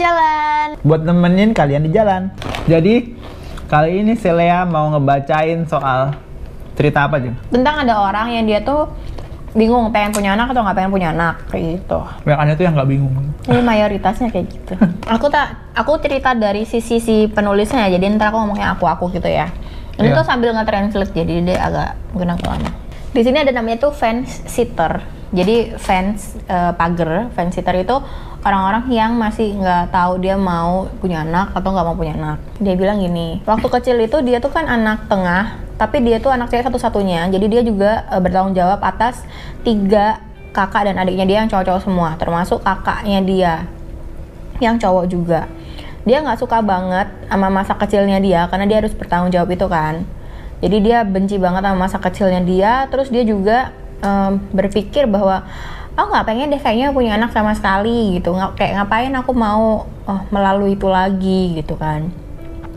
jalan. buat nemenin kalian di jalan. Jadi kali ini Selea mau ngebacain soal cerita apa Jeng? Tentang ada orang yang dia tuh bingung pengen punya anak atau nggak pengen punya anak kayak gitu. Yang aneh tuh yang nggak bingung. Ini mayoritasnya kayak gitu. aku tak, aku cerita dari sisi si penulisnya ya. Jadi ntar aku ngomongnya aku aku gitu ya. Ini Iya. tuh sambil nge-translate jadi dia agak mungkin agak lama. Di sini ada namanya tuh fence sitter. Jadi fence eh, pagar, fence sitter itu orang-orang yang masih nggak tahu dia mau punya anak atau nggak mau punya anak. Dia bilang gini, waktu kecil itu dia tuh kan anak tengah, tapi dia tuh anak cewek satu-satunya. Jadi dia juga eh, bertanggung jawab atas tiga kakak dan adiknya dia yang cowok-cowok semua, termasuk kakaknya dia yang cowok juga. Dia nggak suka banget sama masa kecilnya dia karena dia harus bertanggung jawab itu kan. Jadi dia benci banget sama masa kecilnya dia. Terus dia juga em, berpikir bahwa oh nggak pengen deh kayaknya punya anak sama sekali gitu. Nggak kayak ngapain aku mau oh, melalui itu lagi gitu kan.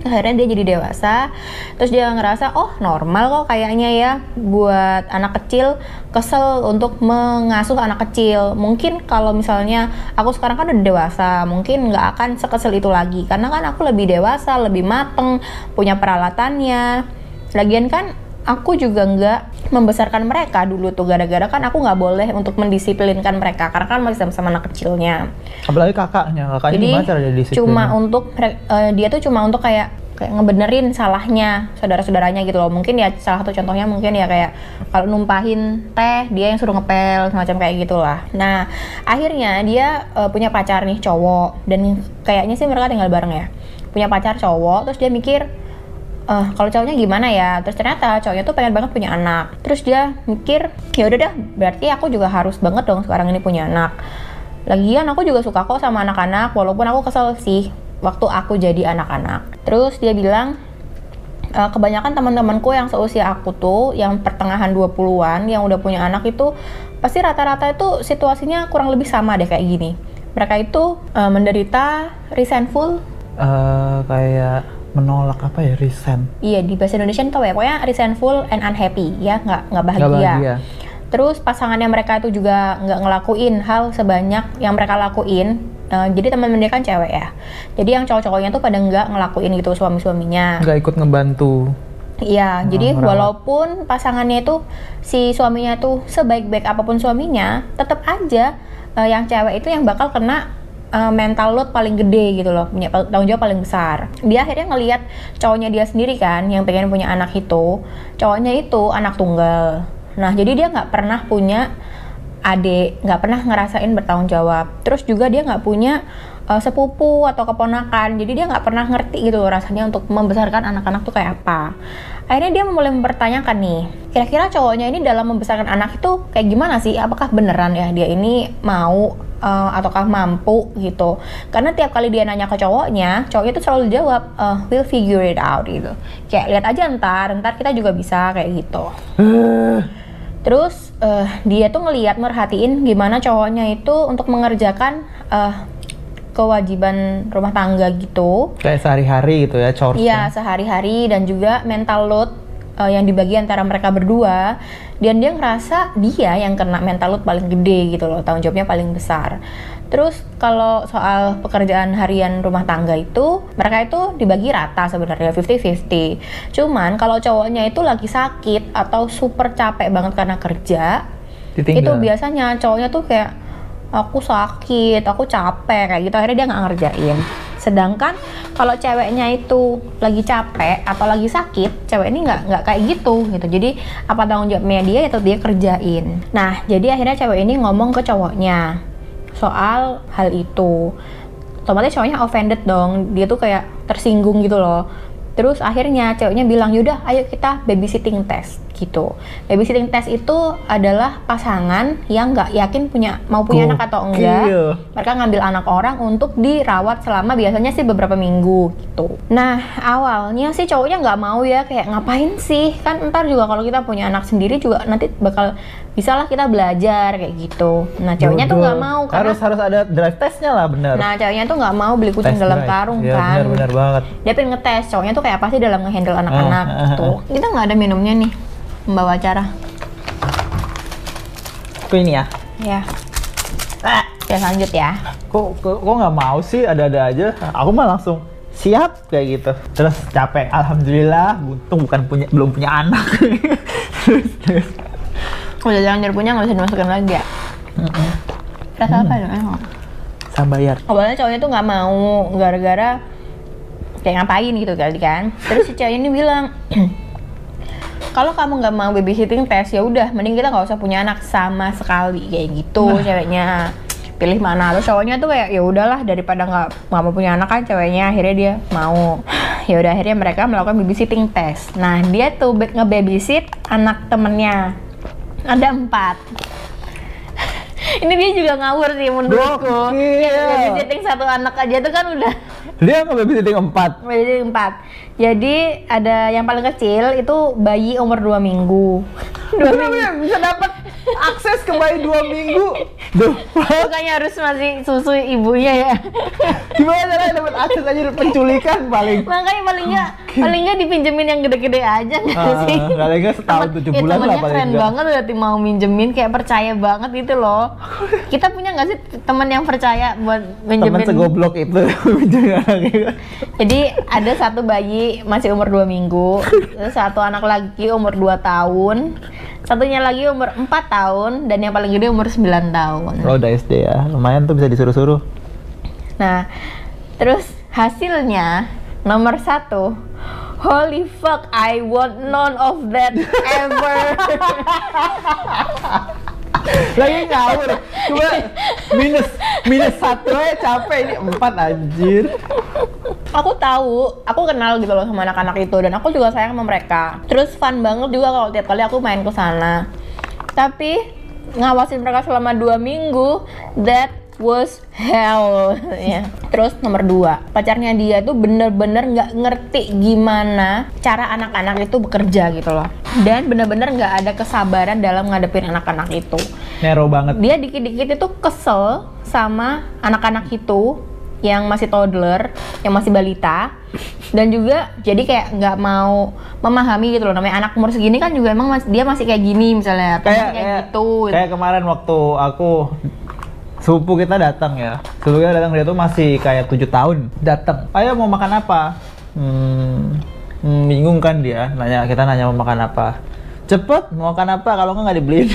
Akhirnya dia jadi dewasa terus dia ngerasa oh normal kok kayaknya ya buat anak kecil. Kesel untuk mengasuh anak kecil. Mungkin kalau misalnya aku sekarang kan udah dewasa mungkin nggak akan sekesel itu lagi. Karena kan aku lebih dewasa lebih mateng punya peralatannya. Lagian kan aku juga nggak membesarkan mereka dulu tuh gara-gara kan aku nggak boleh untuk mendisiplinkan mereka karena kan masih sama-sama anak kecilnya Apalagi kakaknya, kakaknya jadi gimana cara jadi disiplin? cuma untuk eh, dia tuh cuma untuk kayak kayak ngebenerin salahnya saudara-saudaranya gitu loh. Mungkin ya salah satu contohnya mungkin ya kayak kalau numpahin teh dia yang suruh ngepel semacam kayak gitulah. Nah, akhirnya dia eh, punya pacar nih cowok dan kayaknya sih mereka tinggal bareng ya. Punya pacar cowok terus dia mikir eh kalau cowoknya gimana ya? Terus ternyata cowoknya tuh pengen banget punya anak. Terus dia mikir ya udah dah berarti aku juga harus banget dong sekarang ini punya anak. Lagian aku juga suka kok sama anak-anak walaupun aku kesel sih waktu aku jadi anak-anak. Terus dia bilang "E, kebanyakan teman-temanku yang seusia aku tuh yang pertengahan 20-an yang udah punya anak itu pasti rata-rata itu situasinya kurang lebih sama deh kayak gini. Mereka itu eh, menderita resentful. Eh, kayak menolak apa ya, resent. Iya di bahasa Indonesia itu ya? Pokoknya resentful and unhappy ya nggak nggak bahagia. Bahagia. Terus pasangannya mereka itu juga nggak ngelakuin hal sebanyak yang mereka lakuin. Eh, jadi teman dia kan cewek ya. Jadi yang cowok-cowoknya tuh pada nggak ngelakuin gitu suami-suaminya. Nggak ikut ngebantu. Iya, jadi merawat. walaupun pasangannya itu si suaminya tuh sebaik-baik apa pun suaminya, tetap aja eh, yang cewek itu yang bakal kena eh, mental load paling gede gitu loh, punya tanggung jawab paling besar. Dia akhirnya ngelihat cowoknya dia sendiri kan, yang pengen punya anak itu, cowoknya itu anak tunggal. Nah, jadi dia nggak pernah punya adik, nggak pernah ngerasain bertanggung jawab. Terus juga dia nggak punya uh, sepupu atau keponakan, jadi dia nggak pernah ngerti gitu loh rasanya untuk membesarkan anak-anak tuh kayak apa. Akhirnya dia mulai mempertanyakan nih, kira-kira cowoknya ini dalam membesarkan anak itu kayak gimana sih? Apakah beneran ya dia ini mau uh, ataukah mampu gitu? Karena tiap kali dia nanya ke cowoknya, cowoknya tuh selalu jawab, "Uh, we'll figure it out gitu. Kayak lihat aja ntar, ntar kita juga bisa kayak gitu. Terus eh, dia tuh ngeliat merhatiin gimana cowoknya itu untuk mengerjakan eh, kewajiban rumah tangga gitu. Kayak sehari-hari gitu ya, chores. Iya sehari-hari dan juga mental load eh, yang dibagi antara mereka berdua. Dan dia ngerasa dia yang kena mental load paling gede gitu loh, tanggung jawabnya paling besar. Terus kalau soal pekerjaan harian rumah tangga itu, mereka itu dibagi rata sebenarnya 50-50. Cuman kalau cowoknya itu lagi sakit atau super capek banget karena kerja, Ditinggal. itu biasanya cowoknya tuh kayak aku sakit, aku capek kayak gitu akhirnya dia nggak ngerjain. Sedangkan kalau ceweknya itu lagi capek atau lagi sakit, cewek ini nggak nggak kayak gitu gitu. Jadi apa tanggung jawabnya dia itu dia kerjain. Nah jadi akhirnya cewek ini ngomong ke cowoknya soal hal itu. Otomatis cowoknya offended dong. Dia tuh kayak tersinggung gitu loh. Terus akhirnya ceweknya bilang, yaudah ayo kita babysitting test gitu. Babysitting test itu adalah pasangan yang nggak yakin punya mau punya anak atau enggak. Mereka ngambil anak orang untuk dirawat selama biasanya sih beberapa minggu gitu. Nah awalnya sih cowoknya nggak mau ya kayak ngapain sih kan ntar juga kalau kita punya anak sendiri juga nanti bakal bisalah kita belajar kayak gitu. Nah ceweknya tuh nggak mau karena harus harus ada drive testnya lah bener. Nah, ceweknya tuh nggak mau beli kucing Test dalam drive. karung Iya, kan. bener bener banget. Dia pengen ngetes cowoknya tuh kayak apa sih dalam ngehandle anak-anak Ah, ah, gitu. Kita nggak ada minumnya nih, membawa acara. Itu ini ya. Ya. Ah, Oke lanjut ya. kok kok kok nggak mau sih ada-ada aja aku mah langsung siap kayak gitu terus capek alhamdulillah untung bukan punya belum punya anak terus terus Udah jangan punya nggak bisa dimasukin lagi ya. Rasa apa ya? emang? sama bayar Awalnya cowoknya tuh nggak mau gara-gara kayak ngapain gitu kali kan. Terus si cewek ini bilang, kalau kamu nggak mau babysitting tes ya udah, mending kita nggak usah punya anak sama sekali kayak gitu ceweknya. Pilih mana? Terus cowoknya tuh kayak ya udahlah daripada nggak nggak mau punya anak kan ceweknya akhirnya dia mau. Ya udah akhirnya mereka melakukan babysitting test. Nah dia tuh nge-babysit anak temennya ada empat. Ini dia juga ngawur sih menurutku. Gokil. Ya, babysitting satu anak aja tuh kan udah dia nggak babysitting empat babysitting empat. Jadi ada yang paling kecil itu bayi umur 2 minggu. Dua minggu. bisa dapat akses ke bayi dua minggu. Duh, Bukannya harus masih susu ibunya ya. gimana caranya dapat akses aja penculikan paling? Makanya paling nggak paling nggak dipinjemin yang gede-gede aja nggak Ah, sih? paling nggak setahun, tujuh ya, bulan lah paling keren banget berarti mau minjemin kayak percaya banget gitu loh. Kita punya nggak sih teman yang percaya buat teman minjemin? segoblok itu Jadi ada satu bayi masih umur 2 minggu, terus satu anak lagi umur 2 tahun, satunya lagi umur 4 tahun, dan yang paling gede umur 9 tahun. oh udah SD ya lumayan tuh bisa disuruh-suruh Nah, terus hasilnya nomor satu, holy fuck, I want none of that ever. lagi ngawur cuma minus minus satu aja capek ini empat anjir aku tahu, aku kenal gitu loh sama anak-anak itu dan aku juga sayang sama mereka. Terus fun banget juga kalau tiap kali aku main ke sana. Tapi ngawasin mereka selama dua minggu, that was hell. ya. Terus nomor dua, pacarnya dia tuh bener-bener nggak ngerti gimana cara anak-anak itu bekerja gitu loh. Dan bener-bener nggak ada kesabaran dalam ngadepin anak-anak itu nero banget dia dikit-dikit itu kesel sama anak-anak itu yang masih toddler, yang masih balita, dan juga jadi kayak nggak mau memahami gitu loh namanya anak umur segini kan juga emang mas- dia masih kayak gini misalnya atau kayak kayak kayak, gitu kayak kemarin waktu aku sepupu kita datang ya. Sepupu kita datang dia tuh masih kayak tujuh tahun. Datang ayo mau makan apa? Hmm, hmm, bingung kan dia. Nanya kita nanya mau makan apa. Cepet mau makan apa? Kalau nggak nggak dibeliin.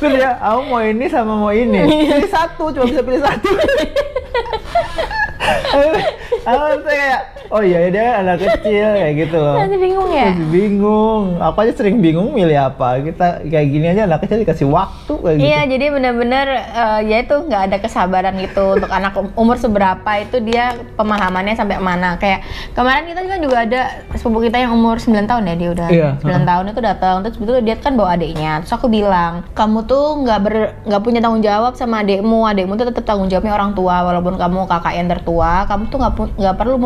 Terus dia, aku mau ini sama mau ini. Pilih satu, cuma bisa pilih satu. aku kayak, oh iya dia kan anak kecil kayak gitu loh. masih bingung ya Masih bingung. Aku aja sering bingung milih apa. Kita kayak gini aja anak kecil dikasih waktu kayak gitu. Iya, jadi benar-benar eh, ya itu nggak ada kesabaran gitu untuk anak um- umur seberapa itu dia pemahamannya sampai mana. Kayak kemarin kita juga juga ada sepupu kita yang umur 9 tahun ya dia udah Iya, 9 tahun itu datang terus betul dia kan bawa adiknya. Terus aku bilang, "Kamu tuh nggak ber nggak punya tanggung jawab sama adikmu. Adikmu tuh tetap tanggung jawabnya orang tua walaupun kamu kakak yang tertua, kamu tuh nggak nggak perlu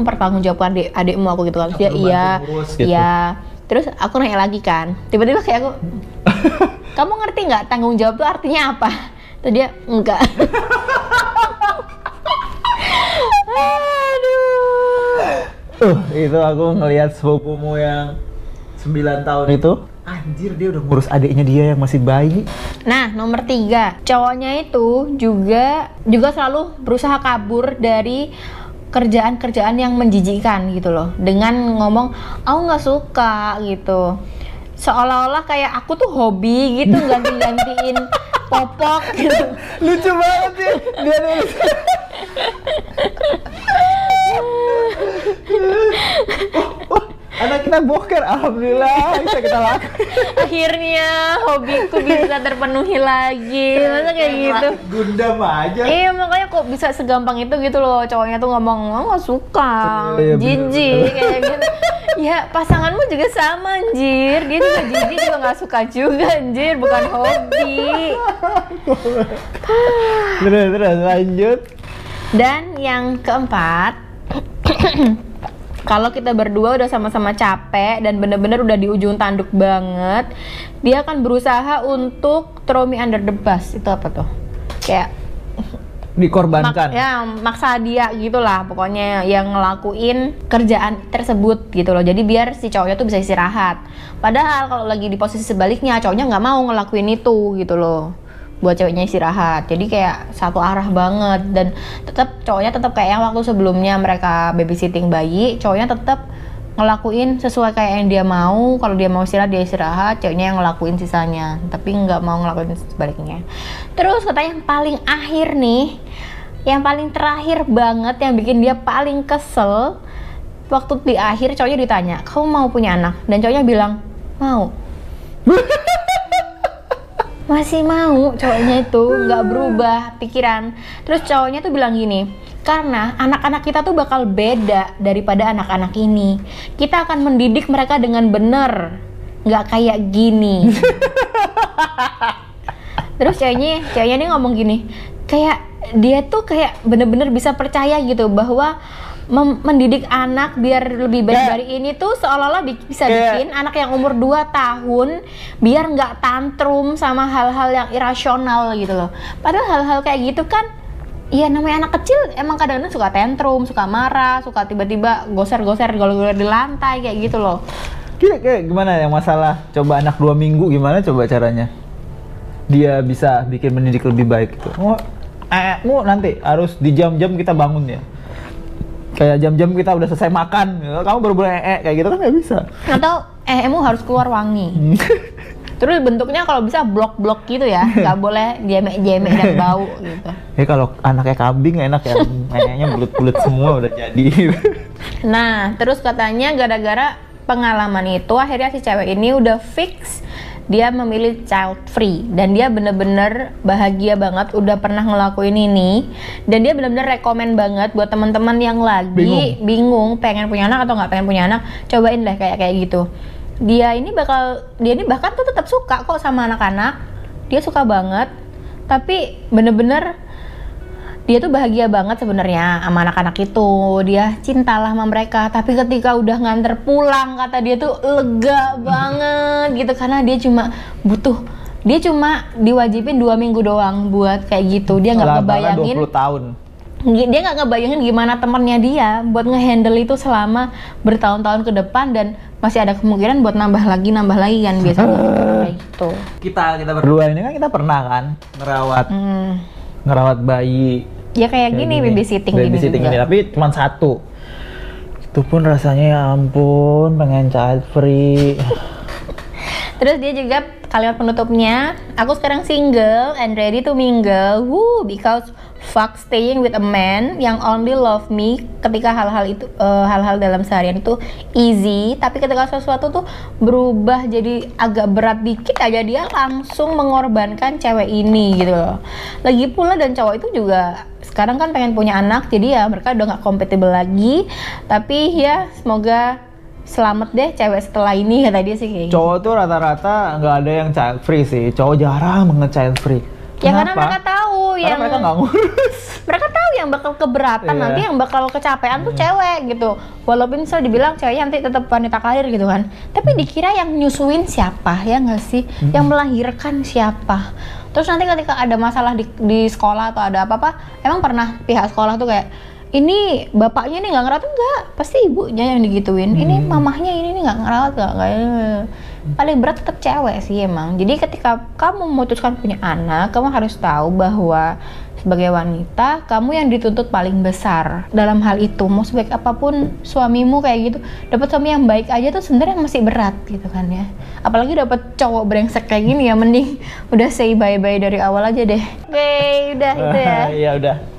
mempertanggungjawabkan adik adikmu aku gitu kan." Dia iya, gitu. iya. Terus aku nanya lagi kan, tiba-tiba kayak aku, kamu ngerti nggak tanggung jawab itu artinya apa? Terus dia enggak. Aduh. Uh, itu aku ngelihat sepupumu yang 9 tahun itu. Anjir dia udah ngurus adiknya dia yang masih bayi. Nah, nomor tiga, cowoknya itu juga juga selalu berusaha kabur dari kerjaan-kerjaan yang menjijikan gitu loh, dengan ngomong, aku nggak suka gitu, seolah-olah kayak aku tuh hobi gitu ganti-gantiin popok gitu. Lucu banget ya dia nulis. Anak kita boker, alhamdulillah bisa kita lakukan. Akhirnya hobiku bisa terpenuhi lagi, masa kayak gitu. Gundam aja. Iya makanya kok bisa segampang itu gitu loh cowoknya tuh ngomong oh, nggak suka, bener, jijik kayak gitu. Ya pasanganmu juga sama anjir, dia juga jijik juga nggak suka juga anjir, bukan hobi. Terus terus lanjut. Dan yang keempat, kalau kita berdua udah sama-sama capek dan bener-bener udah di ujung tanduk banget, dia akan berusaha untuk throw me under the bus. Itu apa tuh? Kayak dikorbankan. Mak- ya maksa dia gitulah pokoknya yang ngelakuin kerjaan tersebut gitu loh. Jadi biar si cowoknya tuh bisa istirahat. Padahal kalau lagi di posisi sebaliknya cowoknya nggak mau ngelakuin itu gitu loh. Buat ceweknya istirahat. Jadi kayak satu arah banget. Dan tetap cowoknya tetap kayak yang waktu sebelumnya mereka babysitting bayi cowoknya tetap ngelakuin sesuai kayak yang dia mau. Kalau dia mau istirahat dia istirahat. Ceweknya yang ngelakuin sisanya. Tapi nggak mau ngelakuin sebaliknya. Terus katanya yang paling akhir nih yang paling terakhir banget yang bikin dia paling kesel waktu di akhir cowoknya ditanya kamu mau punya anak? Dan cowoknya bilang mau. Masih mau cowoknya itu nggak berubah pikiran. Terus cowoknya tuh bilang gini karena anak-anak kita tuh bakal beda daripada anak-anak ini. Kita akan mendidik mereka dengan benar. Nggak kayak gini. Terus ceweknya ceweknya ini ngomong gini kayak dia tuh kayak bener-bener bisa percaya gitu bahwa mem- mendidik anak biar lebih baik Kayak- dari ini tuh seolah-olah bi- bisa Kayak- bikin anak yang umur 2 tahun biar nggak tantrum sama hal-hal yang irasional gitu loh. Padahal hal-hal kayak gitu kan Iya namanya anak kecil emang kadang-kadang suka tantrum, suka marah, suka tiba-tiba goser-goser gol-gol di lantai kayak gitu loh. Kira kayak gimana yang masalah coba anak dua minggu gimana coba caranya? Dia bisa bikin mendidik lebih baik gitu. Oh, eh, mu nanti harus di jam-jam kita bangun ya. Kayak jam-jam kita udah selesai makan, kamu baru boleh ee kayak gitu kan nggak bisa. Atau eh emu harus keluar wangi. Terus bentuknya kalau bisa blok-blok gitu ya, nggak boleh jemek-jemek dan bau gitu. Ya kalau anaknya kambing enak ya, kayaknya bulat-bulat semua udah jadi. Nah, terus katanya gara-gara pengalaman itu akhirnya si cewek ini udah fix dia memilih child free dan dia bener-bener bahagia banget udah pernah ngelakuin ini dan dia bener-bener rekomen banget buat teman-teman yang lagi bingung. pengen punya anak atau nggak pengen punya anak cobain deh kayak kayak gitu dia ini bakal dia ini bahkan tuh tetap suka kok sama anak-anak. Dia suka banget. Tapi bener-bener dia tuh bahagia banget sebenarnya sama anak-anak itu. Dia cintalah sama mereka. Tapi ketika udah nganter pulang kata dia tuh lega banget gitu. Karena dia cuma butuh dia cuma diwajibin dua minggu doang buat kayak gitu. Dia nggak ngebayangin 20 tahun. Dia nggak ngebayangin gimana temennya dia buat ngehandle itu selama bertahun-tahun ke depan dan masih ada kemungkinan buat nambah lagi nambah lagi kan biasanya. Kayak gitu. Kita kita berdua ini kan kita pernah kan ngerawat hmm. ngerawat bayi. Ya kayak gini babysitting gini babysitting juga. ini tapi cuma satu. Itu pun rasanya ya ampun pengen child free. Terus dia juga kalimat penutupnya, aku sekarang single and ready to mingle, woo, because fuck staying with a man yang only love me ketika hal-hal itu eh, hal-hal dalam seharian itu easy, tapi ketika sesuatu tuh berubah jadi agak berat dikit aja dia langsung mengorbankan cewek ini gitu loh. Lagi pula dan cowok itu juga sekarang kan pengen punya anak, jadi ya mereka udah nggak compatible lagi, tapi ya semoga selamat deh cewek setelah ini kata dia sih kayak cowok tuh rata-rata nggak ada yang child free sih. Cowok jarang banget child free Ya karena mereka tahu karena yang mereka nggak ngurus mereka tahu yang bakal keberatan. Hmm. nanti yang bakal kecapean tuh cewek gitu. Walaupun misal dibilang ceweknya nanti tetap wanita karir gitu kan. Tapi Hmm. dikira yang nyusuin siapa ya nggak sih? Yang melahirkan siapa? Terus nanti ketika ada masalah di, di sekolah atau ada apa-apa, emang pernah pihak sekolah tuh kayak ini bapaknya nih nggak ngerawat enggak pasti ibunya yang digituin ini Hmm. mamahnya ini nih nggak ngerawat nggak nggak paling berat tetap cewek sih emang. Jadi ketika kamu memutuskan punya anak kamu harus tahu bahwa sebagai wanita kamu yang dituntut paling besar. Dalam hal itu mau sebaik apa pun suamimu kayak gitu dapat suami yang baik aja tuh sebenarnya masih berat gitu kan ya. Apalagi dapat cowok brengsek kayak gini ya mending udah say bye bye dari awal aja deh. Oke udah itu ya. Iya udah